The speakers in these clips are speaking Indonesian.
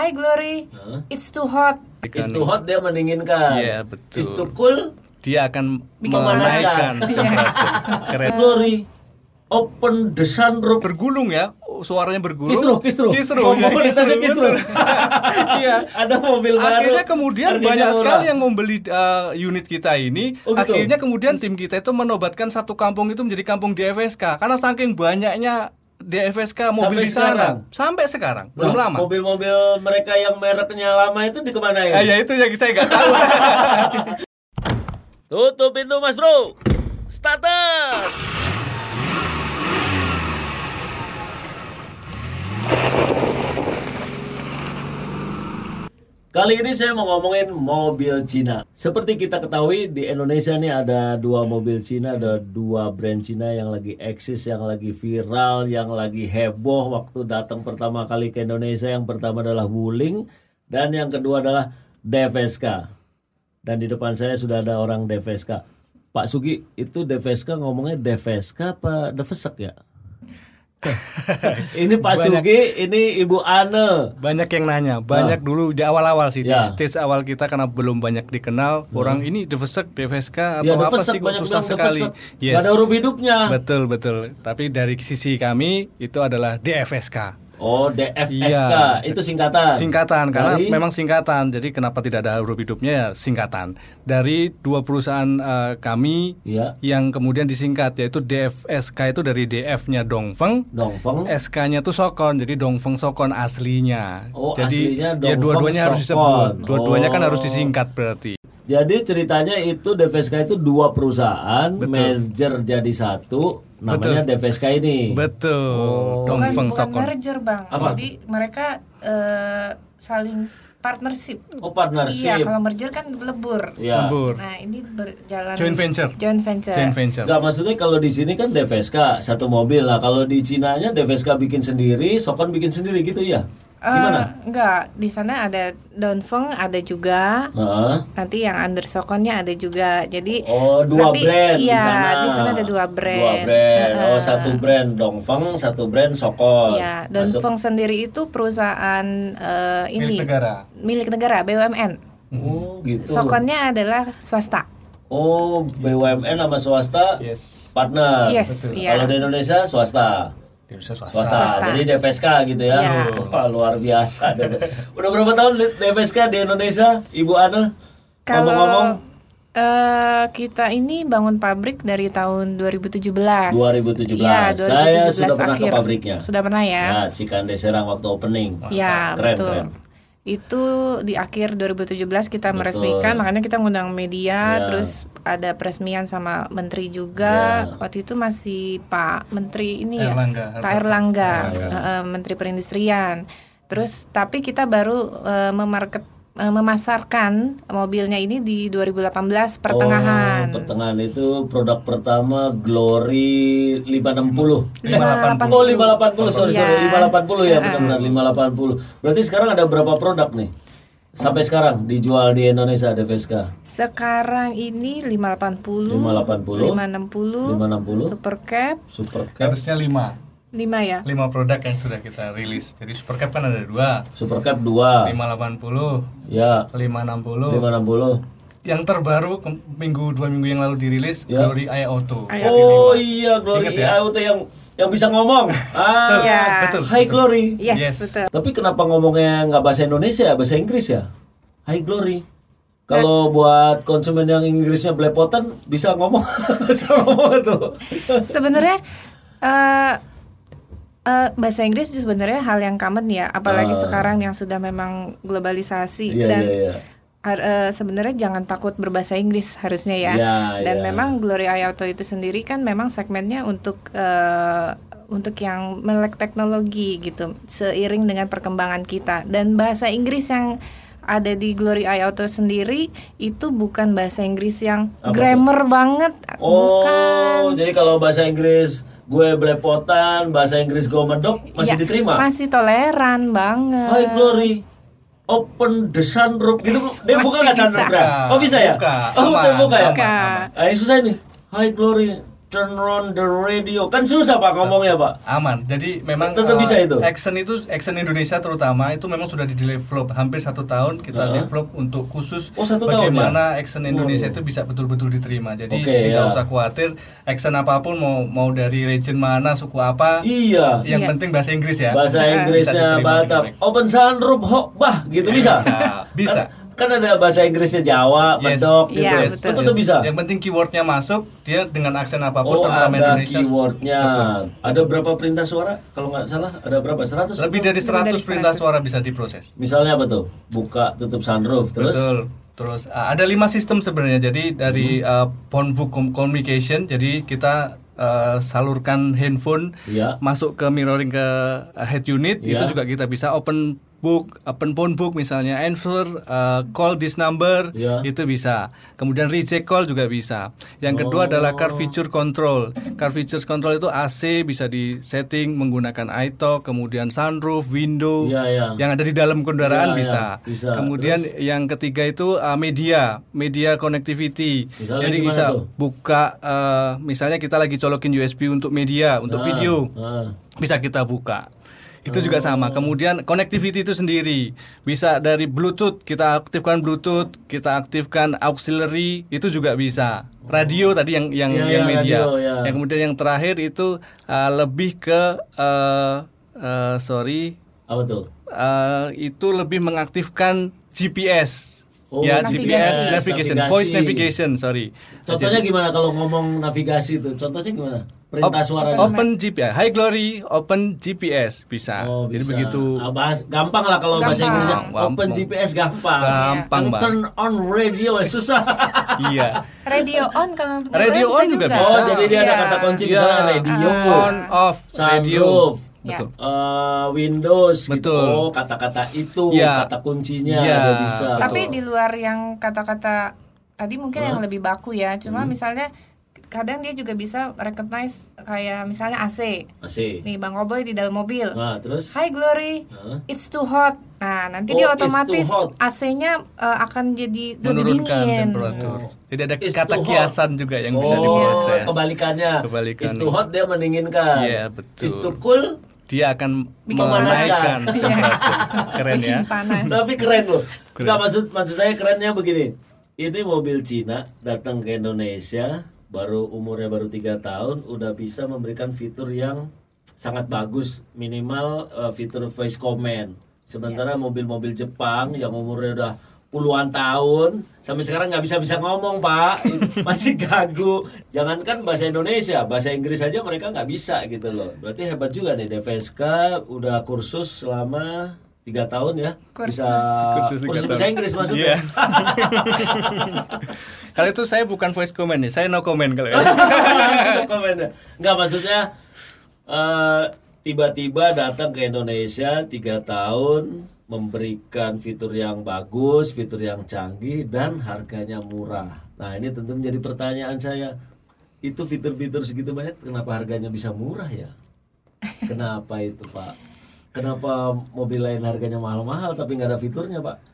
Hi Glory, Hah? it's too hot. Is too hot dia mendinginkan. Iya, betul. Is too cool. Dia akan Memanaskan. menaikkan temperatur. Glory. Open the sunroof. Bergulung ya, oh, suaranya bergulung. Kisruh, kisruh. Kisruh, Oh, ya, komunitasnya kisruh. Iya. Ada mobil baru. Akhirnya kemudian harganya banyak murah. sekali yang membeli uh, unit kita ini. Oh, gitu? Akhirnya kemudian tim kita itu menobatkan satu kampung itu menjadi kampung DFSK karena saking banyaknya DFSK mobil Sampai di sana sekarang? sampai sekarang belum lama. Mobil-mobil mereka yang mereknya lama itu di ke mana ya? Ah, ya itu yang saya nggak tahu. Tutup pintu mas bro. Starter. Kali ini saya mau ngomongin mobil Cina. Seperti kita ketahui di Indonesia nih ada dua mobil Cina, ada dua brand Cina yang lagi eksis, yang lagi viral, yang lagi heboh waktu datang pertama kali ke Indonesia. Yang pertama adalah Wuling dan yang kedua adalah DFSK. Dan di depan saya sudah ada orang DFSK. Pak Sugi, itu DFSK ngomongnya DFSK apa DFSK ya? Ini Pak Sugi, ini Ibu Ane. banyak yang nanya, banyak dulu di awal-awal sih Ya. di stage awal kita karena belum banyak dikenal orang ini DFSK, DFSK atau Ya, apa sih kok banyak susah sekali. DFSK. Nggak ada huruf hidupnya. Betul betul. Tapi dari sisi kami itu adalah DFSK. Oh, DFSK Iya. itu singkatan. Singkatan karena Dari- memang singkatan. Jadi kenapa tidak ada huruf hidupnya ya singkatan. Dari dua perusahaan eh, kami Iya. yang kemudian disingkat yaitu DFSK itu dari DF-nya Dongfeng, Dongfeng. SK-nya tuh Sokon. Jadi Dongfeng Sokon aslinya. Oh, Jadi aslinya ya dua-duanya harus disebut. Dua-duanya kan Oh. harus disingkat berarti. Jadi ceritanya itu DFSK itu dua perusahaan merger jadi satu, namanya DFSK ini. Betul. Oh. Bukan, Dongfeng bukan Sokon. merger bang. Apa? Jadi mereka eh, saling partnership. Oh, partnership. Iya, kalau merger kan lebur. Ya. Lembur. Nah ini berjalan Joint venture. Joint venture. Joint venture. Enggak maksudnya kalau di sini kan DFSK satu mobil lah. Kalau di Cinanya DFSK bikin sendiri, Sokon bikin sendiri gitu ya. Eh, Gimana? enggak, di sana ada Dongfeng ada juga. Heeh. Nanti yang under Sokonnya ada juga. Jadi Oh, dua tapi- brand di iya, sana. di sana ada dua brand. Dua brand. Heeh. Oh, satu brand Dongfeng, satu brand Sokon. Iya, Masuk- Dongfeng sendiri itu perusahaan eh, ini Milik negara. milik negara BUMN. Oh, gitu. Sokonnya adalah swasta. Oh, BUMN sama swasta Yes. partner. Yes, Betul. iya. Kalau di Indonesia swasta. Indonesia swasta. Swasta. Swasta. Jadi DFSK gitu ya. Iya. Wah, luar biasa. Udah berapa tahun DFSK di Indonesia, Ibu Ana? Ngomong-ngomong, eh, kita ini bangun pabrik dari tahun 2017. 2017. Iya, Saya 2017 sudah pernah ke pabriknya. Sudah pernah ya? ya, Cikande Serang waktu opening. Ya, keren, betul. keren. Itu di akhir 2017 kita Betul. meresmikan, makanya kita ngundang media, Ya. terus ada peresmian sama menteri juga. Ya. Waktu itu masih Pak Menteri ini ya, Erlangga. Pak Erlangga, Ya, eh, eh, Menteri Perindustrian. Terus tapi kita baru eh, memarket memasarkan mobilnya ini di 2018 pertengahan. Oh, pertengahan itu produk pertama Glory 560. 580. Oh 580 sorry sorry Iya. 580 ya benar-benar 580. Berarti sekarang ada berapa produk nih? Sampai sekarang dijual di Indonesia DFSK. Sekarang ini 580, 580, 560, 560, Super Cap Super Cap, Harusnya lima. 5 ya. Lima produk yang sudah kita rilis. Jadi Supercap kan ada dua. Super Cap 2. 580, Ya, 560. 560. Yang terbaru ke- minggu dua minggu yang lalu dirilis Ya. Glory i Auto. Oh iya Glory Ingat ya? IAU tuh yang yang bisa ngomong. Ah, Iya. betul. High Glory. Yes, Yes. betul. Tapi kenapa ngomongnya nggak bahasa Indonesia, bahasa Inggris ya? High Glory. Kalau buat konsumen yang Inggrisnya belepotan bisa ngomong, bisa ngomong tuh. Sebenarnya eh eh, bahasa Inggris itu sebenarnya hal yang common ya, apalagi Ah. sekarang yang sudah memang globalisasi Iya dan iya iya. eh, sebenarnya jangan takut berbahasa Inggris harusnya ya. Iya, dan iya. memang Glory Auto itu sendiri kan memang segmennya untuk eh, untuk yang melek teknologi gitu, seiring dengan perkembangan kita dan bahasa Inggris yang ada di Glory Auto sendiri itu bukan bahasa Inggris yang Apa grammar banget, Oh, bukan. jadi kalau bahasa Inggris gue belepotan, bahasa Inggris gue medok masih Ya, diterima. Masih toleran banget. High Glory. Open the sunroof gitu dia buka nggak sunroof oh bisa ya Buka. oh buka ya Buka. ah, yang susah ini High Glory turn on the radio. Kan susah Pak ngomongnya Pak. aman. Jadi memang Tetap eh, bisa itu? Action itu Action Indonesia terutama itu memang sudah di develop hampir satu tahun kita Heeh. develop untuk khusus Oh, satu tahun bagaimana ya? Action Indonesia Waduh. itu bisa betul-betul diterima. Jadi Oke, tidak ya. usah khawatir action apa pun mau mau dari region mana suku apa Iya. yang Iya. penting bahasa Inggris ya. Bahasa Inggrisnya Batak. Open sunroof hokbah gitu bisa. Bisa, bisa. Kan, ada bahasa Inggrisnya Jawa, Yes. Bedok gitu. Yes, betul. Itu tuh bisa. Yang penting keywordnya masuk, dia dengan aksen apa pun Oh terutama ada Indonesia. keywordnya. Betul. Ada berapa perintah suara? Kalau nggak salah ada berapa? 100? Lebih dari 100 dari perintah 100. suara bisa diproses. Misalnya apa tuh? Buka, tutup sunroof, terus? Betul. Terus uh, ada lima sistem sebenarnya. Jadi dari uh, phone book com- communication, jadi kita uh, salurkan handphone Iya. masuk ke mirroring ke uh, head unit, Iya. itu juga kita bisa open book, open phone book misalnya answer uh, call this number Iya. itu bisa. Kemudian reject call juga bisa. Yang kedua adalah car feature control. Car features control itu AC bisa di setting menggunakan iTalk, kemudian sunroof, window Iya, iya. yang ada di dalam kendaraan Iya, bisa. iya, bisa. Kemudian Terus? yang ketiga itu uh, media, media connectivity. Misalnya Jadi bisa tuh? buka uh, misalnya kita lagi colokin USB untuk media, untuk Ah, video. ah. Bisa kita buka. Itu Oh. juga sama. Kemudian connectivity itu sendiri bisa dari Bluetooth kita aktifkan Bluetooth, kita aktifkan auxiliary itu juga bisa. Radio tadi yang yang Iya, yang iya, media. radio, iya. Yang kemudian yang terakhir itu uh, lebih ke uh, uh, sorry Apa tuh? uh, itu lebih mengaktifkan GPS. Oh, ya, navigasi. GPS navigation, Navigasi. voice navigation, sorry. Contohnya Jadi, gimana kalau ngomong navigasi itu? Contohnya gimana? Perintah op- suara. Open GPS, High Glory, Open GPS bisa. Oh, Jadi bisa. begitu Ah, bahas- gampang lah kalau bahasa. Inggrisnya. Gampang. Open GPS gampang. Gampang, Yang Bang. Turn on radio eh, susah. iya. Radio on kalau Radio on juga bisa. Oh, jadi dia ada Iya. kata kunci Iya. misalnya radio, on off radio. sunroof. Betul. eh, Windows gitu. Betul. Oh, kata-kata itu, Iya. kata kuncinya ada bisa. Tapi Betul. di luar yang kata-kata tadi mungkin yang lebih baku ya. Cuma Hmm. misalnya kadang dia juga bisa recognize kayak misalnya AC. Asik. Nih Bang Oboy di dalam mobil. Nah, terus Hi Glory, Hah? it's too hot. Nah, nanti Oh, dia it's otomatis. AC-nya eh, akan jadi lebih Menurunkan dingin. temperatur. Jadi ada It's kata kiasan juga yang bisa oh, diproses. kebalikannya. Kebalikan. Is too hot dia mendinginkan. Iya, betul. Is too cool Dia akan Memanaskan. menaikkan temperatur. Keren ya. Panas. Tapi keren loh. Keren. Nggak, maksud maksud saya kerennya begini. Ini mobil Cina datang ke Indonesia baru umurnya baru tiga tahun udah bisa memberikan fitur yang sangat bagus minimal eh, fitur voice command. Sementara mobil-mobil Jepang yang umurnya udah puluhan tahun sampai sekarang nggak bisa bisa ngomong pak masih gagu jangankan bahasa Indonesia bahasa Inggris aja mereka nggak bisa gitu loh berarti hebat juga nih DVSK udah kursus selama tiga tahun ya Kursus. bisa Kursus kursus, bahasa tahun. Inggris maksudnya Iya. Kalau itu saya bukan voice comment nih, saya no comment kalau itu. komennya nggak maksudnya eh, tiba-tiba datang ke Indonesia tiga tahun memberikan fitur yang bagus fitur yang canggih dan harganya murah. Nah ini tentu menjadi pertanyaan saya. Itu fitur-fitur segitu banyak kenapa harganya bisa murah ya? Kenapa itu pak? Kenapa mobil lain harganya mahal-mahal tapi nggak ada fiturnya pak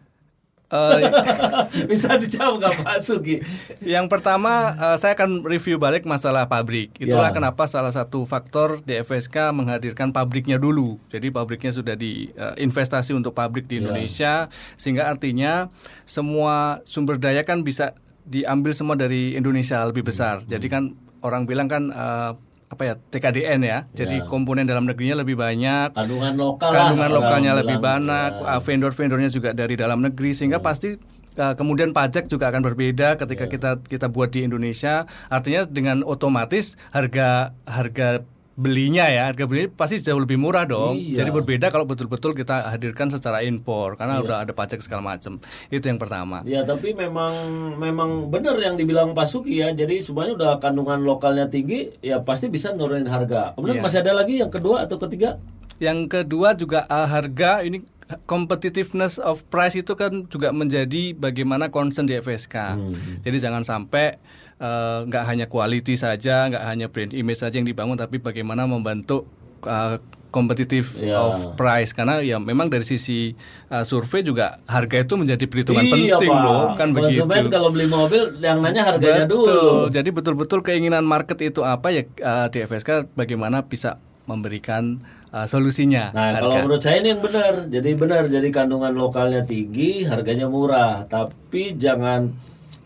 Eh, bisa dijawab nggak Pak Sugi yang pertama eh, saya akan review balik masalah pabrik. Itulah Ya. kenapa salah satu faktor DFSK menghadirkan pabriknya dulu. Jadi pabriknya sudah diinvestasi untuk pabrik di Ya. Indonesia sehingga artinya semua sumber daya kan bisa diambil semua dari Indonesia lebih besar. Hmm. Jadi kan orang bilang kan eh, apa ya TKDN ya. Jadi Ya. komponen dalam negerinya lebih banyak. kandungan lokal kandungan lokalnya lebih banyak, Ya. uh, vendor-vendornya juga dari dalam negeri sehingga pasti uh, kemudian pajak juga akan berbeda ketika kita kita buat di Indonesia. Artinya dengan otomatis harga harga belinya ya, harga beli pasti jauh lebih murah dong. Iya. Jadi berbeda kalau betul-betul kita hadirkan secara impor karena udah ada pajak segala macam. Itu yang pertama. Ya tapi memang memang benar yang dibilang Pak Suki ya. Jadi semuanya udah kandungan lokalnya tinggi, ya pasti bisa nurunin harga. Kemudian Iya. masih ada lagi yang kedua atau ketiga? Yang kedua juga uh, harga ini competitiveness of price itu kan juga menjadi bagaimana concern di FSK. Jadi jangan sampai uh, nggak hanya quality saja, nggak hanya brand image saja yang dibangun, tapi bagaimana membantu uh, competitive Ya. of price karena ya memang dari sisi uh, survei juga harga itu menjadi perhitungan iya, penting Pak. loh kan Konsumen begitu. kalau beli mobil yang nanya harganya Betul. dulu. Jadi betul-betul keinginan market itu apa ya uh, di FSK bagaimana bisa memberikan uh, solusinya. Nah, harga. kalau menurut saya ini yang benar. Jadi benar, jadi kandungan lokalnya tinggi, harganya murah. Tapi jangan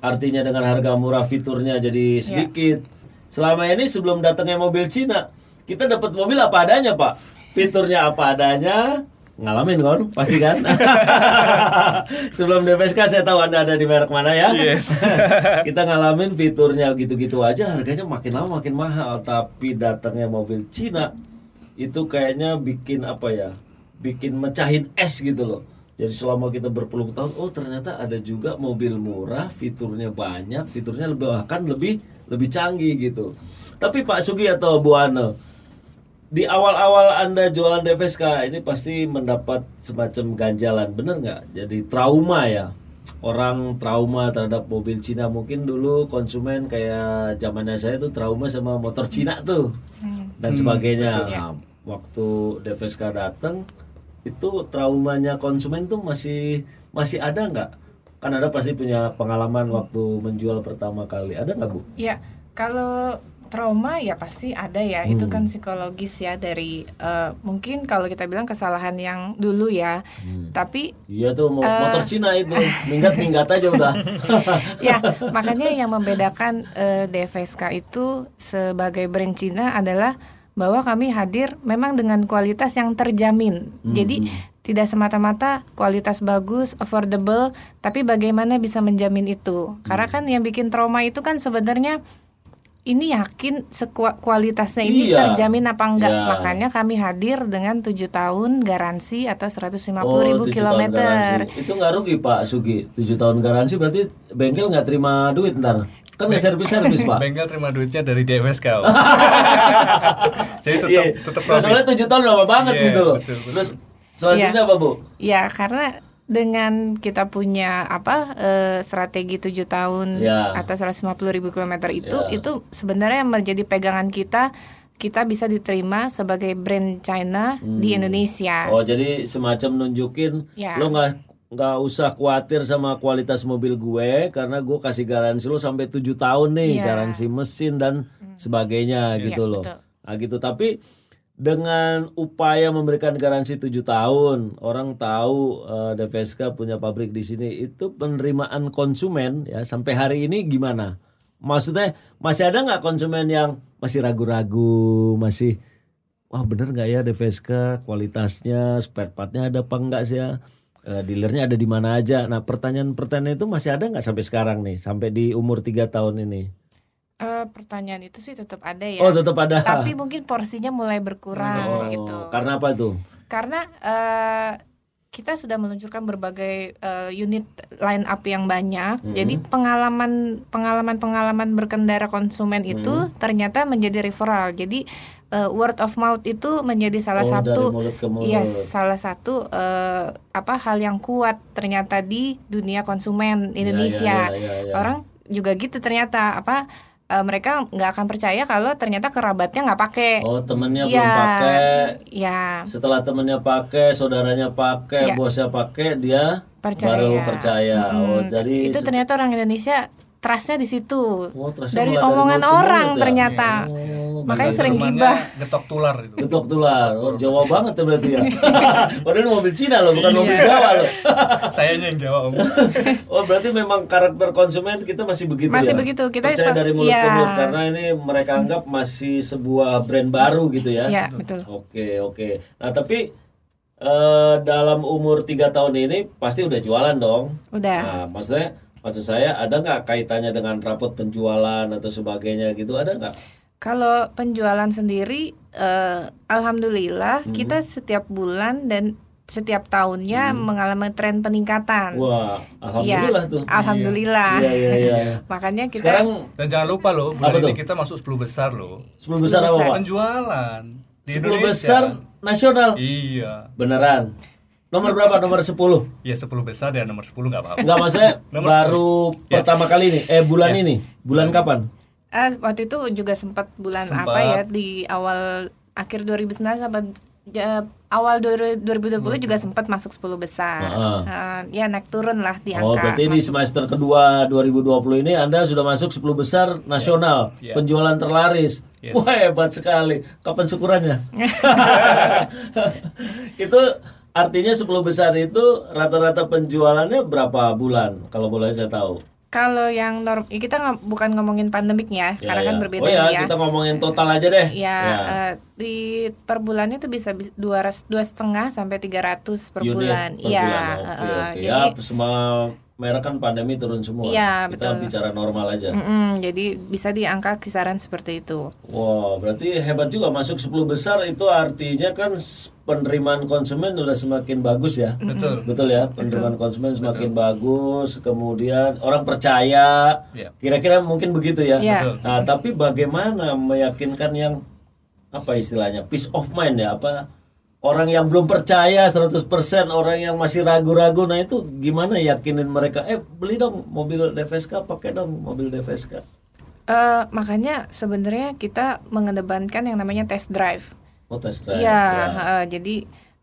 artinya dengan harga murah fiturnya jadi sedikit. Selama ini sebelum datangnya mobil Cina, kita dapat mobil apa adanya, Pak. Fiturnya apa adanya. Ngalamin kan? Pasti kan? sebelum DPSK saya tahu Anda ada di merek mana ya. Yes. kita ngalamin fiturnya gitu-gitu aja harganya makin lama makin mahal tapi datangnya mobil Cina itu kayaknya bikin apa ya bikin mecahin es gitu loh jadi selama kita berpuluh tahun oh ternyata ada juga mobil murah fiturnya banyak fiturnya lebih bahkan lebih lebih canggih gitu tapi Pak Sugi atau Bu Ano di awal-awal Anda jualan DVSK ini pasti mendapat semacam ganjalan, bener nggak? Jadi trauma ya. Orang trauma terhadap mobil Cina mungkin dulu konsumen kayak zamannya saya tuh trauma sama motor Cina tuh dan sebagainya. Nah, waktu DVSK datang itu traumanya konsumen tuh masih masih ada nggak? Kan ada pasti punya pengalaman waktu menjual pertama kali. Ada nggak bu? Ya, kalau trauma ya pasti ada ya. Itu Hmm. kan psikologis ya dari eh, mungkin kalau kita bilang kesalahan yang dulu ya. Hmm. Tapi Iya tuh Eh. motor Cina itu minggat-minggat aja udah. ya makanya yang membedakan eh, DFSK itu sebagai brand Cina adalah bahwa kami hadir memang dengan kualitas yang terjamin. Jadi tidak semata-mata kualitas bagus, affordable, tapi bagaimana bisa menjamin itu? Karena kan yang bikin trauma itu kan sebenarnya ini yakin kualitasnya ini Iya. terjamin apa enggak? Iya. Makanya kami hadir dengan tujuh tahun garansi atau 150 Oh, ribu tujuh kilometer. Itu nggak rugi Pak Sugi. 7 tahun garansi berarti bengkel nggak terima duit ntar. Kan nggak servis-servis Pak. Bengkel terima duitnya dari DFSK. Om. Jadi tetap Iya. tetap profit. soalnya 7 tahun lama banget Iya, gitu loh. betul, betul. Terus selanjutnya Iya. apa Bu? Ya karena dengan kita punya apa eh, strategi tujuh tahun Ya. atau 150 ribu kilometer itu Ya. itu sebenarnya yang menjadi pegangan kita kita bisa diterima sebagai brand China di Indonesia. Oh, jadi semacam nunjukin Ya. lo nggak nggak usah khawatir sama kualitas mobil gue karena gue kasih garansi lo sampai 7 tahun nih, Iya. garansi mesin dan sebagainya gitu Iya, loh. betul. Nah, gitu. Tapi dengan upaya memberikan garansi 7 tahun, orang tahu eh, DVSK punya pabrik di sini, itu penerimaan konsumen ya sampai hari ini gimana? Maksudnya masih ada nggak konsumen yang masih ragu-ragu, masih wah bener nggak ya DVSK kualitasnya, spare partnya ada apa enggak sih ya? Eh, dealernya ada di mana aja. Nah pertanyaan-pertanyaan itu masih ada nggak sampai sekarang nih, sampai di umur tiga tahun ini? Eh, pertanyaan itu sih tetap ada ya. Oh tetap ada. Tapi mungkin porsinya mulai berkurang Oh, gitu. Karena apa tuh? Karena eh, kita sudah meluncurkan berbagai eh, unit line up yang banyak. Hmm. Jadi pengalaman pengalaman pengalaman berkendara konsumen itu Hmm. ternyata menjadi referral. Jadi eh, word of mouth itu menjadi salah Oh, dari satu mulut. Iya, salah satu eh, apa hal yang kuat ternyata di dunia konsumen Indonesia. iya, iya, iya. Orang juga gitu ternyata apa eh, mereka nggak akan percaya kalau ternyata kerabatnya nggak pakai. Oh temennya Iya, belum pakai. Ya, Setelah temennya pakai, saudaranya pakai, Iya. bosnya pakai, dia percaya. baru percaya. Oh Mm-mm. jadi itu ternyata orang Indonesia trustnya di situ. Oh, dari dari omongan ke orang ya? ternyata. Oh, Makanya sering gibah. Getok tular itu. Getok tular. Oh, Jawa banget ya berarti ya. Padahal ini mobil Cina loh, bukan mobil Iya. Jawa loh. Sayanya yang jawab. Om. oh, berarti memang karakter konsumen kita masih begitu Masih ya. begitu. Kita percaya so- dari mulut ke iya. mulut karena ini mereka anggap masih sebuah brand baru gitu ya. Iya, betul. Oke, oke. Nah, tapi eh, dalam umur tiga tahun ini pasti udah jualan dong. Udah. Nah, maksudnya maksud saya ada nggak kaitannya dengan rapot penjualan atau sebagainya gitu ada nggak? Kalau penjualan sendiri, eh, alhamdulillah Hmm. kita setiap bulan dan setiap tahunnya mengalami tren peningkatan. Hmm. Wah, alhamdulillah Iya, tuh. Alhamdulillah. Iya, iya, iya. Makanya kita Sekarang Dan jangan lupa loh, bulan ini tuh? kita masuk 10 besar loh. 10 besar apa? Penjualan di 10 Indonesia. besar nasional. Iya. Beneran. Nomor berapa? Nomor 10. Ya 10 besar dan nomor 10 nggak apa-apa. Enggak maksudnya Nomor baru Ya. pertama kali nih. Eh bulan ini. Bulan kapan? Eh, waktu itu juga sempat bulan Sempat. apa ya di awal akhir 2019 sampai Ja- awal dua- 2020 juga sempat masuk 10 besar. Heeh. Eh, ya naik turun lah di Oh, angka. berarti di semester kedua 2020 ini Anda sudah masuk 10 besar nasional, Ya. penjualan terlaris. Yes. Wah, hebat sekali. Kapan syukurannya? itu artinya 10 besar itu rata-rata penjualannya berapa bulan kalau boleh saya tahu? Kalau yang norm kita nggak- bukan ngomongin pandemiknya Ya, karena kan ya. berbeda Oh ya, ya. kita ngomongin total aja deh. Ya, eh, di per bulannya tuh bisa bis- dua ras- dua setengah sampai 300 per Unit bulan. Iya, bulan. Oke, eh, oke. jadi ya, semua merek kan pandemi turun semua. Iya, kita betul. bicara normal aja. mm-mm, jadi bisa di angka kisaran seperti itu. Wow, berarti hebat juga masuk 10 besar itu artinya kan penerimaan konsumen udah semakin bagus ya. Betul. Betul ya, penerimaan konsumen semakin bagus, kemudian orang percaya. Ya. Kira-kira mungkin begitu ya. Iya. Betul. Nah, tapi bagaimana meyakinkan yang apa istilahnya? peace of mind ya, apa orang yang belum percaya 100%, orang yang masih ragu-ragu. Nah, itu gimana yakinin mereka? Eh, beli dong mobil DVSK, pakai dong mobil DVSK. Eh, makanya sebenarnya kita mengedepankan yang namanya test drive. Oh, test drive. Iya, ya. eh, jadi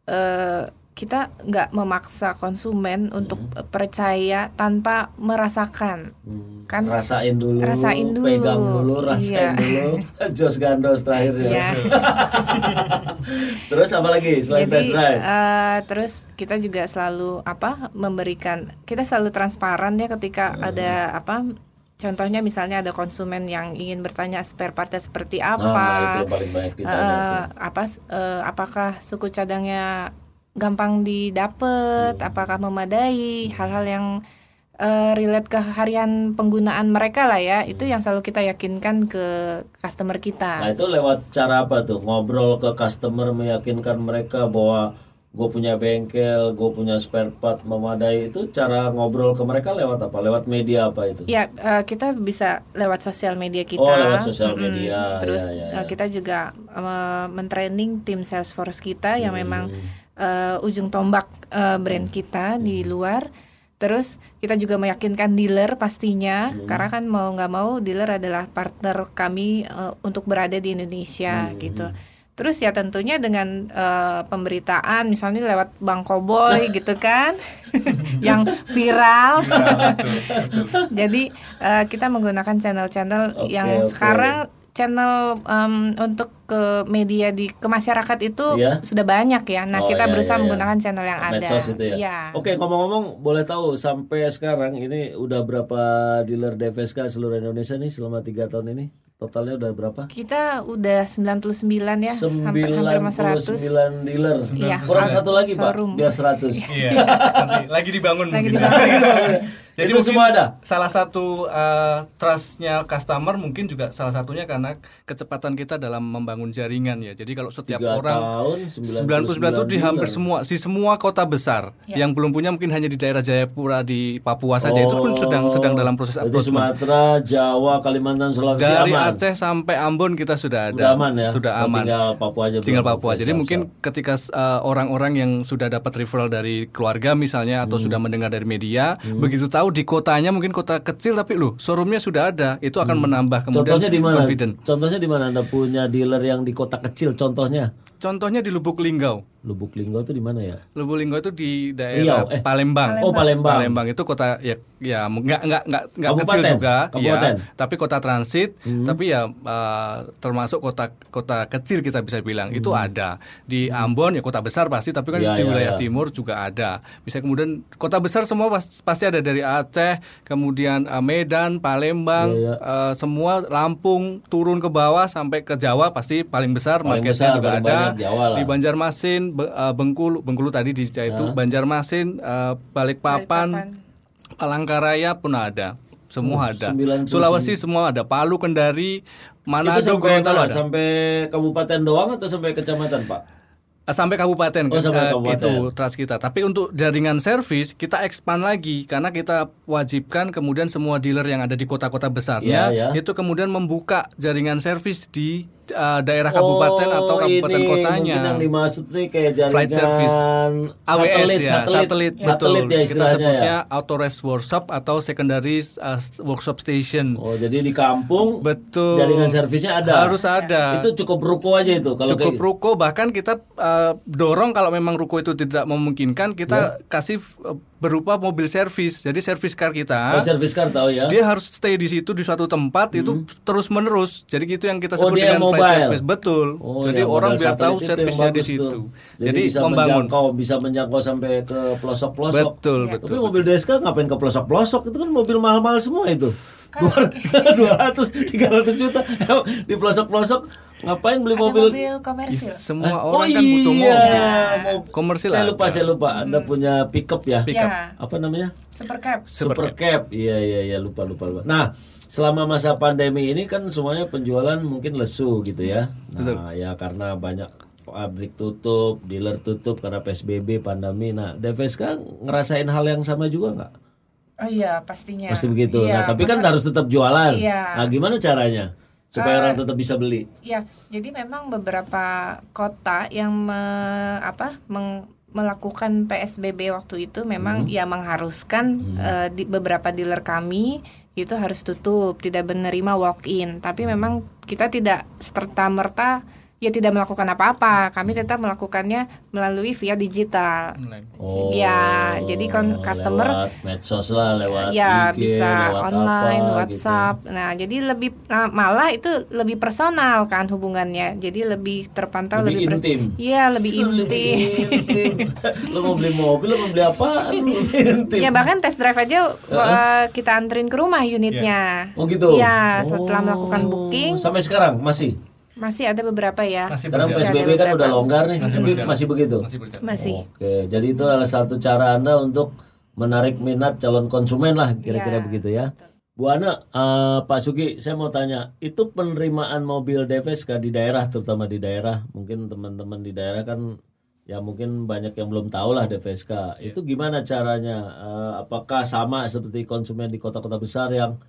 eh, kita nggak memaksa konsumen untuk percaya tanpa merasakan. Hmm, Kan rasain dulu, rasain dulu. pegang dulu, rasain Iya. dulu. Jos gandos terakhir ya. Iya. Terus apa lagi selain Jadi test drive? eh, terus kita juga selalu apa memberikan kita selalu transparan ya ketika Hmm. ada apa contohnya misalnya ada konsumen yang ingin bertanya spare partnya seperti Nah, apa itu yang paling banyak ditanya. tuh. apa eh, apakah suku cadangnya gampang didapet Hmm. apakah memadai hal-hal yang eh, relate ke harian penggunaan mereka lah ya itu yang selalu kita yakinkan ke customer Nah kita itu lewat cara apa tuh? Ngobrol ke customer meyakinkan mereka bahwa gue punya bengkel, gue punya spare part memadai itu cara ngobrol ke mereka lewat apa? Lewat media apa itu? Ya, eh, kita bisa lewat sosial media kita. Oh, lewat sosial Mm-mm. media. Terus Ya, ya, ya. kita juga eh, mentraining tim Salesforce kita yang Hmm. memang eh, ujung tombak eh, brand kita di Hmm. luar. Terus kita juga meyakinkan dealer pastinya, Hmm. karena kan mau nggak mau dealer adalah partner kami eh, untuk berada di Indonesia Hmm. gitu. Terus ya tentunya dengan eh, pemberitaan misalnya lewat Bang Koboy gitu kan, yang viral. Jadi eh, kita menggunakan channel-channel Oke, yang oke. sekarang channel em, untuk ke media di ke masyarakat itu Iya. sudah banyak ya. Nah Oh, kita iya, berusaha iya, iya. menggunakan channel yang ada. Medsos itu ya. Iya. Oke, ngomong-ngomong, boleh tahu sampai sekarang ini udah berapa dealer DVSK seluruh Indonesia nih selama tiga tahun ini? Totalnya udah berapa? Kita udah 99 ya, hampir hampir mau 100. 99 dealer. Iya. Kurang satu lagi, Pak, biar 100. Iya, lagi dibangun Lagi mungkin. Jadi Itu semua ada? Salah satu uh, trustnya customer mungkin juga salah satunya karena kecepatan kita dalam membangun jaringan ya. Jadi kalau setiap Tiga orang tahun, 99 itu di hampir semua di semua kota besar yang belum punya mungkin hanya di daerah Jayapura di Papua saja itu pun sedang sedang dalam proses approachment. Sumatera, Jawa, Kalimantan, Sulawesi Dari aman. Aceh sampai Ambon kita sudah Udah ada. aman ya? Sudah Oh, aman. tinggal Papua aja Tinggal. Papua. Jadi siap, mungkin siap. ketika uh, orang-orang yang sudah dapat referral dari keluarga misalnya atau sudah mendengar dari media, Hmm. begitu tahu di kotanya mungkin kota kecil tapi loh showroomnya sudah ada, itu akan menambah kemudian Hmm. Contohnya di mana? confident. Contohnya di mana Anda punya dealer yang di kota kecil? Contohnya Contohnya di Lubuk Linggau. Lubuk Linggau itu di mana ya? Lubuk Linggau itu di daerah Riau, eh. Palembang. Oh, Palembang. Palembang itu kota ya ya nggak nggak nggak nggak kecil juga, Kabupaten? ya. Tapi kota transit, tapi ya uh, termasuk kota kota kecil kita bisa bilang itu ada di Ambon ya kota besar pasti, tapi kan Ya, di ya, wilayah ya. timur juga ada. Bisa kemudian kota besar semua pas- pasti ada dari Aceh, kemudian uh, Medan, Palembang, Ya, ya. uh, semua Lampung turun ke bawah sampai ke Jawa pasti paling besar Paling marketnya besar, juga ada. banyak Jawa lah. Di Banjarmasin, Uh, Bengkulu, Bengkulu tadi di itu Banjarmasin, uh, Balikpapan, Palangkaraya pun ada. Semua ada. 99. Sulawesi semua ada. Palu, Kendari, Manado, Gorontalo mana? ada. Sampai kabupaten doang atau sampai kecamatan, Pak? Uh, Sampai kabupaten, Oh, sampai uh, kabupaten. itu trust kita. Tapi untuk jaringan servis kita expand lagi karena kita wajibkan kemudian semua dealer yang ada di kota-kota besarnya Iya, iya. itu kemudian membuka jaringan servis di uh, daerah kabupaten atau kabupaten ini kotanya. Mungkin yang dimaksud nih kayak jaringan Flight service. AWS satelit, ya, satelit, satelit, satelit betul. ya Kita sebutnya ya. authorized workshop atau secondary uh, workshop station. Oh, jadi di kampung Betul. jaringan servisnya ada. Harus ada. Itu cukup ruko aja itu kalau cukup kayak ruko bahkan kita uh, dorong kalau memang ruko itu tidak memungkinkan Ya. kita kasih uh, berupa mobil servis jadi servis car kita Oh, servis car tahu ya. dia harus stay di situ di suatu tempat itu terus menerus jadi gitu yang kita Oh, sebut dia dengan mobile. service betul Oh, jadi ya, orang biar tahu servisnya di situ tuh. jadi, bisa membangun menjangkau, bisa menjangkau sampai ke pelosok-pelosok. betul Ya. betul Tapi mobil Deska ngapain ke pelosok-pelosok? Itu kan mobil mahal-mahal semua itu. Dua ratus, tiga ratus juta di pelosok-pelosok ngapain beli Ada mobil? mobil komersil. semua Hah? orang oh kan butuh iya, mobil mau- Komersil Saya ada. lupa, saya lupa. Anda punya pickup ya? Pickup. Ya, Apa namanya? Super Cap. Iya iya iya lupa lupa lupa. Nah, selama masa pandemi ini kan semuanya penjualan mungkin lesu gitu ya. Nah, ya karena banyak pabrik tutup, dealer tutup karena PSBB, pandemi. Nah, Deveska ngerasain hal yang sama juga nggak? Oh iya, pastinya. Pasti begitu. Iya, nah, tapi kan harus tetap jualan. Iya. Nah, gimana caranya supaya Eh, orang tetap bisa beli? Ya, jadi memang beberapa kota yang me- apa meng- melakukan PSBB waktu itu memang Hmm. ya mengharuskan eh, di beberapa dealer kami itu harus tutup, tidak menerima walk in. Tapi memang kita tidak serta merta ya tidak melakukan apa-apa. Kami tetap melakukannya melalui via digital. Oh, Ya, jadi kon- customer lewat medsos lah, lewat ya IG, bisa lewat online, apa, gitu. WhatsApp. Nah, jadi lebih nah, malah itu lebih personal kan hubungannya. Jadi lebih terpantau Lebih lebih, intim. Iya, lebih intim. intim. lo mau beli mobil, lo mau beli apa? Intim. Ya bahkan test drive aja uh, kita anterin ke rumah unitnya. Oh gitu. Iya, setelah Oh, melakukan booking Sampai sekarang masih. Masih ada beberapa ya. Masih Sekarang. PSBB kan udah longgar nih, Masih berjalan. masih begitu. masih berjalan Masih. Oke, jadi itu adalah satu cara Anda untuk menarik minat calon konsumen lah, kira-kira Ya, begitu ya. Bu Ana, eh, Pak Sugi, saya mau tanya, itu penerimaan mobil DVSK di daerah, terutama di daerah, mungkin teman-teman di daerah kan, ya mungkin banyak yang belum tahu lah DVSK. Itu gimana caranya? Eh, apakah sama seperti konsumen di kota-kota besar yang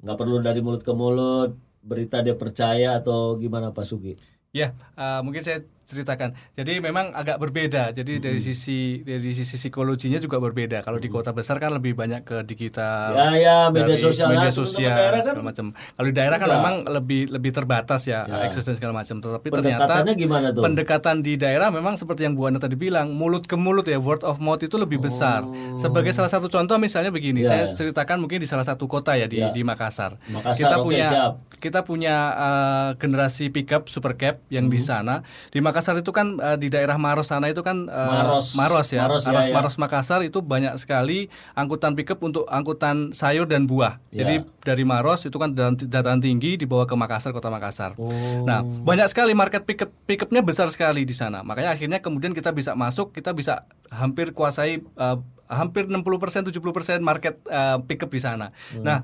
nggak perlu dari mulut ke mulut, berita dia percaya atau gimana Pak Sugi? Ya, uh, mungkin saya ceritakan. Jadi memang agak berbeda. Jadi dari Hmm. sisi dari sisi psikologinya juga berbeda. Kalau di kota besar kan lebih banyak ke digital, Ya, ya, media dari sosial. media teman-teman sosial daerah kan segala macam. Kalau di daerah kan enggak. memang lebih lebih terbatas ya, Ya. akses dan segala macam. Tetapi ternyata gimana tuh? pendekatan di daerah memang seperti yang Bu Ana tadi bilang, mulut ke mulut ya, word of mouth itu lebih besar. Sebagai salah satu contoh misalnya begini, Oh. Ya, saya ya. ceritakan mungkin di salah satu kota ya di Ya. di Makassar. Makassar, kita oke, punya siap. kita punya uh, generasi pickup super cab yang Hmm. di sana di Makassar itu kan uh, di daerah Maros sana itu kan uh, Maros. ya Maros, ya, Arah ya. Maros Makassar itu banyak sekali angkutan pickup untuk angkutan sayur dan buah Ya. jadi dari Maros itu kan dataran, tinggi dibawa ke Makassar kota Makassar Oh. nah banyak sekali market pickup pickupnya besar sekali di sana makanya akhirnya kemudian kita bisa masuk kita bisa hampir kuasai uh, hampir 60% 70% market uh, pickup di sana Hmm. nah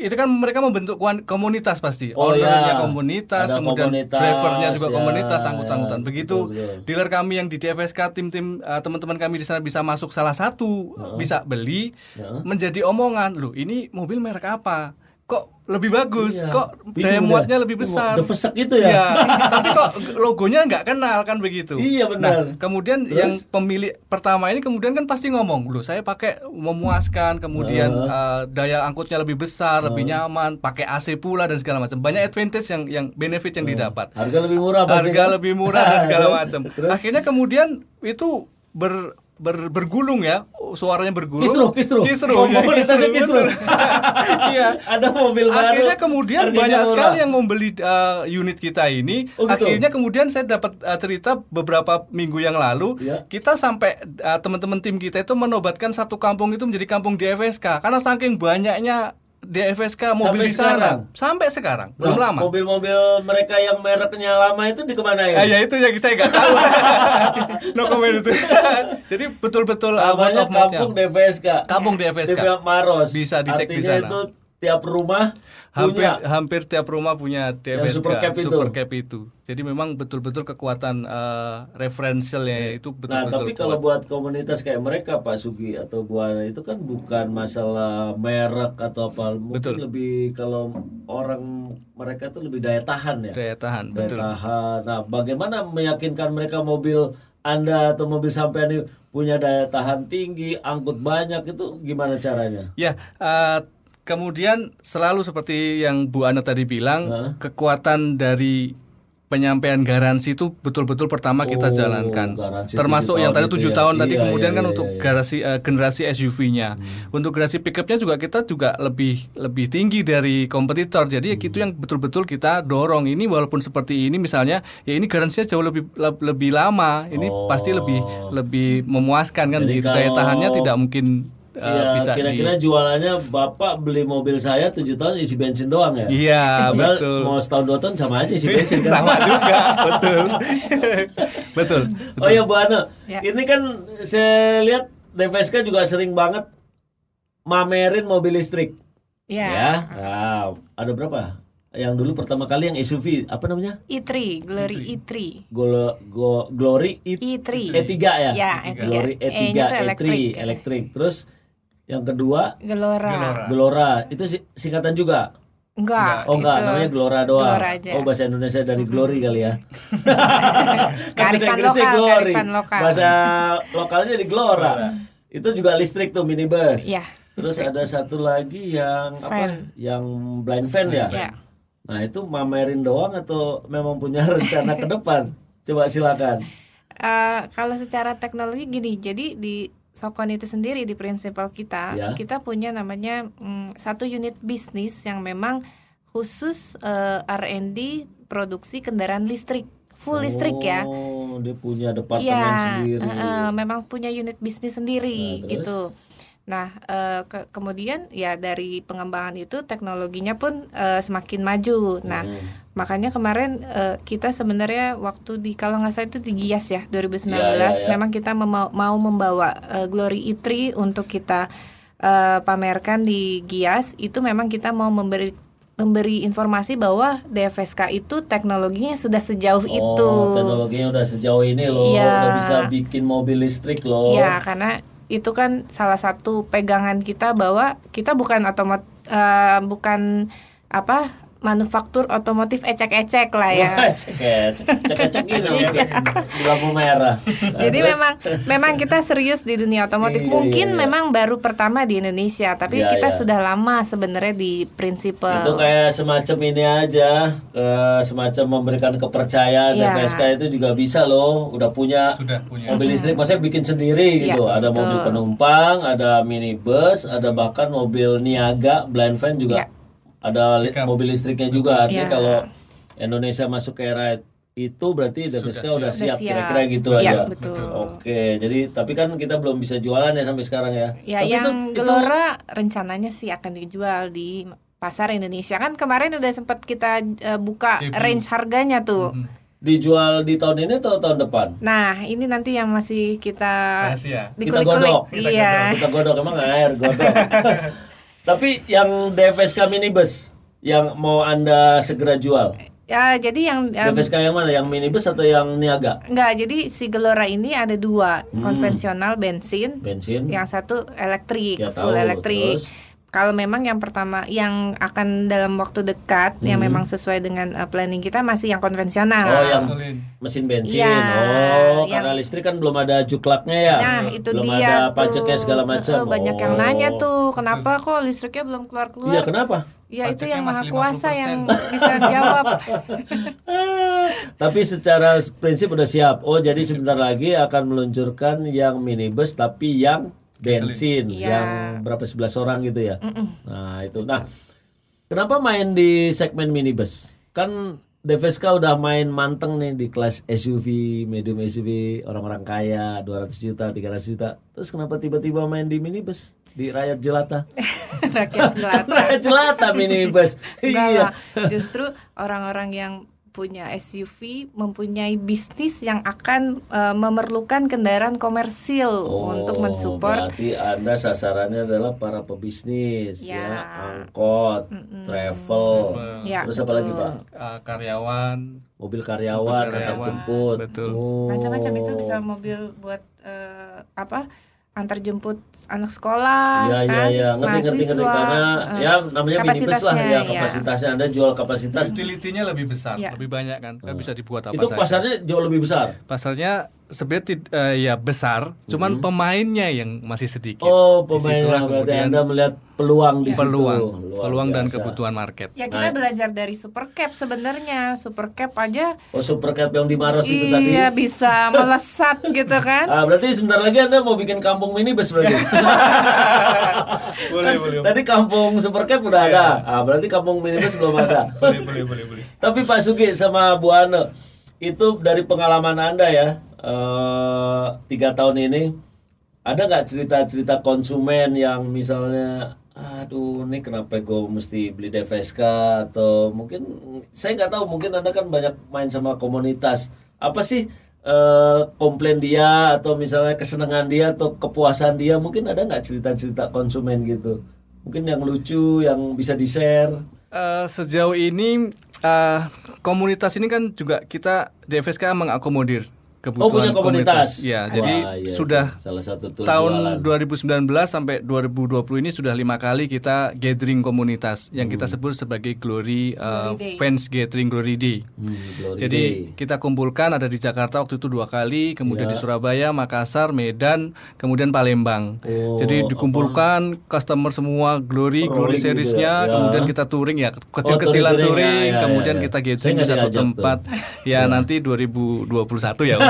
itu kan mereka membentuk komunitas pasti Oh, ownernya ya. komunitas Ada kemudian komunitas, drivernya juga ya, komunitas angkutan-angkutan ya, begitu betul, betul. dealer kami yang di DFSK tim-tim uh, teman-teman kami di sana bisa masuk salah satu bisa beli Heeh. menjadi omongan loh ini mobil merek apa kok lebih bagus Iya. kok Bingung daya dah. muatnya lebih Oh, besar the Vesek itu ya? Iya, tapi kok logonya nggak kenal kan begitu Iya, benar. nah, kemudian Terus? yang pemilik pertama ini kemudian kan pasti ngomong loh saya pakai memuaskan kemudian uh, daya angkutnya lebih besar lebih nyaman pakai AC pula dan segala macam banyak advantage yang yang benefit yang didapat Harga lebih murah pasti harga kan? lebih murah dan segala macam. Akhirnya kemudian itu ber, ber- bergulung ya, suaranya bergulung. Kisruh, kisruh. Kisruh. Oh, ya, komunitasnya kisruh. betul. Iya. Ada mobil baru. Akhirnya kemudian banyak murah. sekali yang membeli uh, unit kita ini. Oh, gitu? Akhirnya kemudian saya dapat uh, cerita beberapa minggu yang lalu, Ya. kita sampai uh, teman-teman tim kita itu menobatkan satu kampung itu menjadi kampung DFSK karena saking banyaknya DFSK mobil Sampai di sana. sekarang? Sampai sekarang, belum Nah, lama. Mobil-mobil mereka yang mereknya lama itu di ke mana ya? Ah, ya itu yang saya nggak tahu. no comment itu. Jadi betul-betul mouth-nya. Kampung DVSK. Kampung DFSK. Di Maros. Bisa dicek di sana. itu tiap rumah hampir punya. hampir tiap rumah punya DFSK super cap itu. super cap itu. Jadi memang betul-betul kekuatan eh, referensialnya itu Nah, betul-betul tapi kalau buat komunitas kayak mereka Pak Sugi atau Bu Ana itu kan bukan masalah merek atau apa, mungkin lebih kalau orang mereka itu lebih daya tahan ya. daya tahan. Daya Betul. tahan. Nah, bagaimana meyakinkan mereka mobil Anda atau mobil sampean ini punya daya tahan tinggi, angkut banyak itu gimana caranya? Ya, eh, kemudian selalu seperti yang Bu Ana tadi bilang, kekuatan dari penyampaian garansi itu betul-betul pertama kita Oh, jalankan. Termasuk yang tadi tujuh ya. tahun tadi, Iya, kemudian iya, kan iya, untuk iya. generasi eh, generasi SUV-nya. Untuk generasi pickupnya juga kita juga lebih lebih tinggi dari kompetitor. Jadi ya Hmm. itu yang betul-betul kita dorong. Ini walaupun seperti ini misalnya, ya ini garansinya jauh lebih le- lebih lama. Ini pasti lebih lebih memuaskan kan. Jadi Gitu. Daya tahannya tidak mungkin eh, Iya, bisa di kira-kira jualannya Bapak beli mobil saya 7 tahun isi bensin doang ya? Iya, betul. Mau setahun dua tahun sama aja isi bensin kan? sama juga betul betul Oh iya Bu Ana, Ya. ini kan saya lihat DVSK juga sering banget mamerin mobil listrik. Ya. Ya, Nah, ada berapa? Yang dulu pertama kali yang SUV apa namanya? E3, Glory E3. Golo, go, Glory E- E3. E3 ya? Ya, E3. Glory E3, E-nya tuh E3, elektrik. elektrik. Terus yang kedua Gelora. Gelora, itu si- singkatan juga. Enggak. Oh enggak, itu namanya Gelora doang. Gelora aja. Oh bahasa Indonesia dari Glory kali ya. Kearifan Inggrisnya lokal, Glory. kearifan lokal. Bahasa lokalnya di Gelora. Itu juga listrik tuh minibus. Iya. Terus ada satu lagi yang apa? Van. Yang blind van ya. Iya. Nah itu mamerin doang atau memang punya rencana ke depan? Coba silakan. Eh, kalau secara teknologi gini, jadi di Sokon itu sendiri di prinsipal kita, Ya. kita punya namanya mm, satu unit bisnis yang memang khusus eh, R&D produksi kendaraan listrik, full listrik ya. Oh, dia punya departemen Iya, sendiri. eh, memang punya unit bisnis sendiri Nah, terus? gitu. Nah, eh, ke- kemudian ya dari pengembangan itu teknologinya pun eh, semakin maju. Nah, Hmm. makanya kemarin eh, kita sebenarnya waktu di kalau nggak salah itu di Gias ya 2019 Iya, iya, iya. memang kita mau membawa eh, Glory E3 untuk kita eh, pamerkan di Gias itu memang kita mau memberi memberi informasi bahwa DFSK itu teknologinya sudah sejauh itu. Oh, teknologinya udah sejauh ini loh, Iya. udah bisa bikin mobil listrik loh. Iya, karena itu kan salah satu pegangan kita bahwa kita bukan otomat eh, bukan apa manufaktur otomotif ecek-ecek lah ya. Wah, cek ya, di lampu merah. Nah, Jadi terus? memang memang kita serius di dunia otomotif. Iya, Mungkin iya, iya. memang baru pertama di Indonesia, tapi Iya, kita iya. sudah lama sebenarnya di prinsipal. itu kayak semacam ini aja, eh, semacam memberikan kepercayaan Iya. DPSK itu juga bisa loh, udah punya Sudah punya. mobil listrik, maksudnya bikin sendiri gitu. Iya, ada betul. mobil penumpang, ada minibus, ada bahkan mobil niaga, blind van juga. Iya. Ada li- mobil listriknya juga. Artinya Iya. kalau Indonesia masuk ke era itu berarti DPSK udah, siap, kira-kira gitu Iya, aja. betul. Oke, jadi tapi kan kita belum bisa jualan ya sampai sekarang ya. Ya, tapi yang Gelora rencananya sih akan dijual di pasar Indonesia. Kan kemarin udah sempat kita eh, buka range harganya tuh. dijual di tahun ini atau tahun depan? Nah, ini nanti yang masih kita Rahasia. Kita godok. Iya. Kita godok emang air godok. Tapi yang DFSK minibus yang mau Anda segera jual. Ya, jadi yang em, DFSK yang mana? Yang minibus atau yang niaga? enggak, jadi si Gelora ini ada dua, konvensional bensin, Bensin. yang satu elektrik, Ya, full tahu, elektrik. terus? Kalau memang yang pertama yang akan dalam waktu dekat yang memang sesuai dengan uh, planning kita masih yang konvensional. Hmm. Oh, yang mesin bensin. Iya, oh, yang- karena listrik kan belum ada juklaknya ya. Nah, itu belum dia ada pajaknya segala macam. Banyak yang Oh. nanya tuh, kenapa kok listriknya belum keluar-keluar? Iya, kenapa? Ya itu yang maha kuasa 50%. yang bisa jawab. Tapi secara prinsip udah siap. Oh, jadi sebentar lagi akan meluncurkan yang minibus tapi yang bensin, Iya. yang berapa 11 orang gitu ya. Nah, itu. Nah, kenapa main di segmen minibus? Kan DVSK udah main manteng nih di kelas SUV, medium SUV, orang-orang kaya, 200 juta, 300 juta. Terus kenapa tiba-tiba main di minibus? Di rakyat jelata. Rakyat jelata. rakyat jelata minibus. Iya. lah. Justru orang-orang yang punya SUV mempunyai bisnis yang akan uh, memerlukan kendaraan komersil untuk mensupport. Oh, Berarti Anda sasarannya adalah para pebisnis ya, Ya. angkot, travel. Ya, Terus apa lagi, Pak? Uh, karyawan Mobil karyawan, antar karyawan, jemput. betul. Oh. Macam-macam itu bisa mobil buat eh, apa? antar jemput anak sekolah Iya iya kan, iya. Ngerti ngerti ngerti. Mahasiswa, karena eh, ya namanya minibus lah ya kapasitasnya, kapasitasnya Anda jual kapasitas. Utility-nya lebih besar, Iya. lebih banyak kan, kan bisa dibuat apa itu saja. pasarnya jauh lebih besar. Pasarnya sebenarnya tid- eh, ya besar, cuman pemainnya yang masih sedikit. Oh pemainnya berarti kemudian Anda melihat peluang di situ. peluang, Luar peluang dan kebutuhan market. Ya kita belajar dari Supercap sebenarnya. Supercap aja Oh supercap yang di Maros itu tadi. iya bisa melesat gitu kan. Ah, berarti sebentar lagi Anda mau bikin kampung minibus berarti. boleh, boleh. Tadi kampung supercap udah ada. Ah, berarti kampung minibus belum ada. boleh, boleh, boleh, boleh. Tapi Pak Sugi sama Bu Ane, itu dari pengalaman Anda ya, eh, tiga tahun ini, ada nggak cerita-cerita konsumen yang misalnya, aduh ini kenapa gue mesti beli DVSK atau mungkin saya nggak tahu, mungkin Anda kan banyak main sama komunitas, apa sih eh, komplain dia atau misalnya kesenangan dia atau kepuasan dia, mungkin ada nggak cerita-cerita konsumen gitu, mungkin yang lucu, yang bisa di share. Eh, sejauh ini eh, komunitas ini kan juga kita DFSK mengakomodir Oh kebutuhan punya komunitas. Ya, Wah, jadi iya, sudah salah satu tahun jualan. 2019 sampai 2020 ini sudah lima kali kita gathering komunitas yang kita sebut sebagai Glory, uh, Glory Day. Fans Gathering Glory Day. Hmm, Glory Jadi Day. kita kumpulkan ada di Jakarta waktu itu dua kali, kemudian Ya. di Surabaya, Makassar, Medan, kemudian Palembang. Oh, Jadi dikumpulkan customer semua Glory, Rolling Glory gitu seriesnya, ya. Ya. kemudian kita touring ya, kecil-kecilan touring, touring, ya, ya, kemudian ya, ya. kita Saya gathering di satu diajak tuh. tempat. Ya nanti 2021 ya.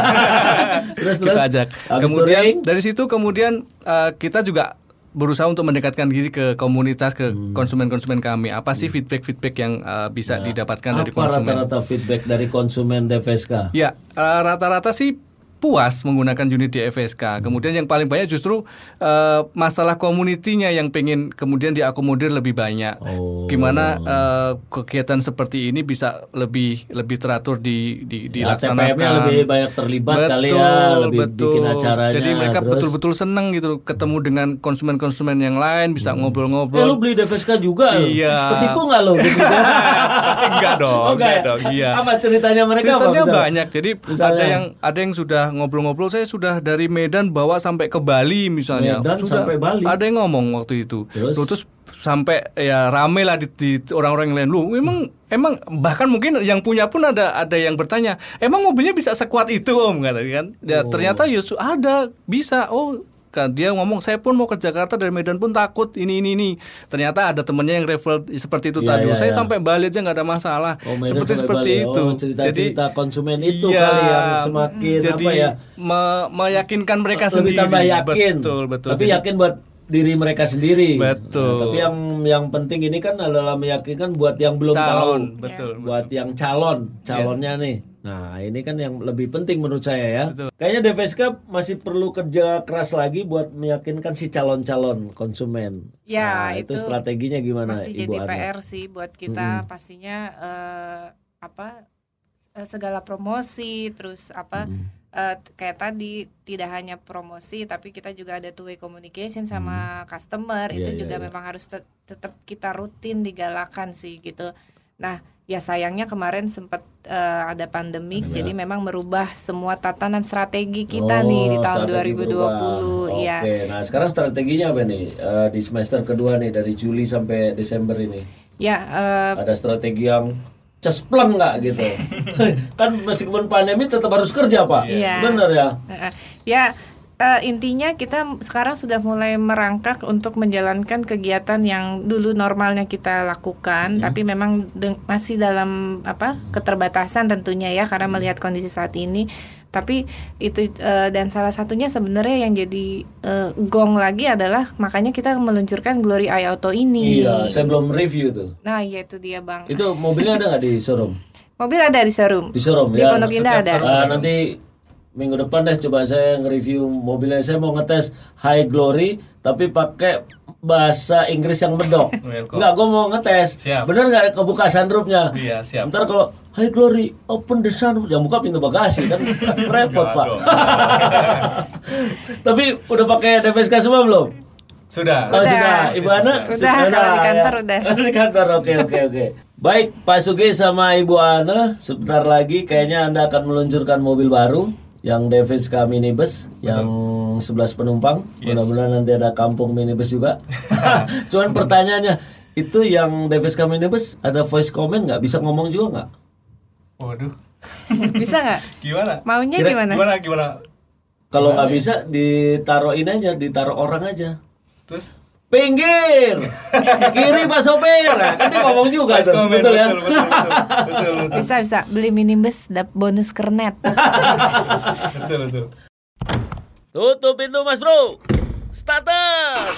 Terus, kita terus? ajak. Habis Kemudian touring? dari situ kemudian uh, kita juga berusaha untuk mendekatkan diri ke komunitas ke Hmm. konsumen-konsumen kami. Apa sih feedback-feedback yang uh, bisa didapatkan dari Apa konsumen? rata-rata feedback dari konsumen DVSK? Ya, eh, rata-rata sih puas menggunakan unit di FSK. Kemudian yang paling banyak justru eh, masalah community-nya yang pengen kemudian diakomodir lebih banyak. Oh. Gimana eh, kegiatan seperti ini bisa lebih lebih teratur di, di Ya, dilaksanakan. TPM-nya lebih banyak terlibat kali ya, lebih bikin acaranya, Jadi mereka terus- betul-betul senang gitu ketemu dengan konsumen-konsumen yang lain, bisa Eh ngobrol-ngobrol. lu beli DVSK juga? Iya. Ketipu nggak lo? Pasti enggak dong, Oh, enggak enggak ya? dong, iya. Apa ceritanya mereka apa? Ceritanya misalnya? banyak. Jadi Misalnya? ada yang ada yang sudah ngobrol-ngobrol. Saya sudah dari Medan bawa sampai ke Bali misalnya. Medan sudah, sampai Bali? Ada yang ngomong waktu itu. Terus? Terus sampai ya rame lah di, di orang-orang yang lain lu emang emang bahkan mungkin yang punya pun ada ada yang bertanya emang mobilnya bisa sekuat itu om kata kan ya Oh. ternyata ya su- ada bisa oh dia ngomong saya pun mau ke Jakarta dari Medan pun takut ini ini ini ternyata ada temennya yang refer seperti itu Iya, tadi iya, saya iya. sampai Bali aja nggak ada masalah Oh, Medan seperti seperti Bali. itu Oh, cerita-cerita konsumen itu iya, kali yang semakin jadi apa ya? me- meyakinkan mereka lebih sendiri tambah yakin. betul betul Tapi Jadi- yakin buat diri mereka sendiri. Betul. Nah, tapi yang yang penting ini kan adalah meyakinkan buat yang belum calon tahu. betul Buat yang calon, calonnya nih. Nah, ini kan yang lebih penting menurut saya ya. Betul. Kayaknya DVSK masih perlu kerja keras lagi buat meyakinkan si calon-calon konsumen. Ya, Nah, itu, itu strateginya gimana masih Ibu jadi Ana? PR sih buat kita pastinya eh, apa eh, segala promosi terus apa eh, t- kayak tadi tidak hanya promosi tapi kita juga ada two way communication sama customer Iya, itu iya, juga iya. memang harus tet- tetap kita rutin digalakan sih gitu nah ya sayangnya kemarin sempat eh, ada pandemik jadi memang merubah semua tatanan strategi kita nih di Oh, tahun strategi 2020 berubah. ya Oke, nah sekarang strateginya apa nih Eh, di semester kedua nih dari Juli sampai Desember ini? ya eh, Ada strategi yang cespleng nggak gitu? kan meskipun pandemi tetap harus kerja pak, Iya. bener ya? Heeh. Ya eh, intinya kita sekarang sudah mulai merangkak untuk menjalankan kegiatan yang dulu normalnya kita lakukan, tapi memang masih dalam apa keterbatasan tentunya ya karena melihat kondisi saat ini. Tapi itu eh, dan salah satunya sebenarnya yang jadi eh, gong lagi adalah makanya kita meluncurkan Glory Eye Auto ini. Iya, saya belum review tuh. Nah, iya itu dia bang. Itu mobilnya ada nggak di showroom? Mobil ada di showroom. Di showroom Di ya. Pondok Indah ada. Ah, nanti minggu depan deh coba saya nge-review mobilnya. Saya mau ngetes High Glory tapi pakai bahasa Inggris yang medok. Enggak, gue mau ngetes. Siap. Bener nggak kebuka sunroofnya? Iya, siap. Ntar kalau Hai Glory, open the sunroof, yang buka pintu bagasi kan repot pak. Tapi udah pakai DVSK semua belum? Sudah. Oh, Udah. sudah. Ibu Ana? Udah, kalau di kantor ya. udah. di kantor, oke, oke, oke. Baik, Pak Sugi sama Ibu Ana, sebentar lagi kayaknya Anda akan meluncurkan mobil baru yang Daviska minibus yang 11 penumpang. Mudah-mudahan nanti ada kampung minibus juga. Cuman pertanyaannya, itu yang Daviska minibus ada voice comment nggak? Bisa ngomong juga nggak? Waduh. Bisa nggak? Gimana? Maunya Kira- gimana? Gimana gimana? Kalau nggak bisa, ditaruhin aja, ditaruh orang aja. Terus Pinggir, kiri Pak Sopir. Nah, kan dia ngomong juga, tuh, Komen, betul ya? betul, betul, betul, betul, betul, Bisa bisa beli minibus dap bonus kernet. betul, betul. Tutup pintu Mas Bro. Starter.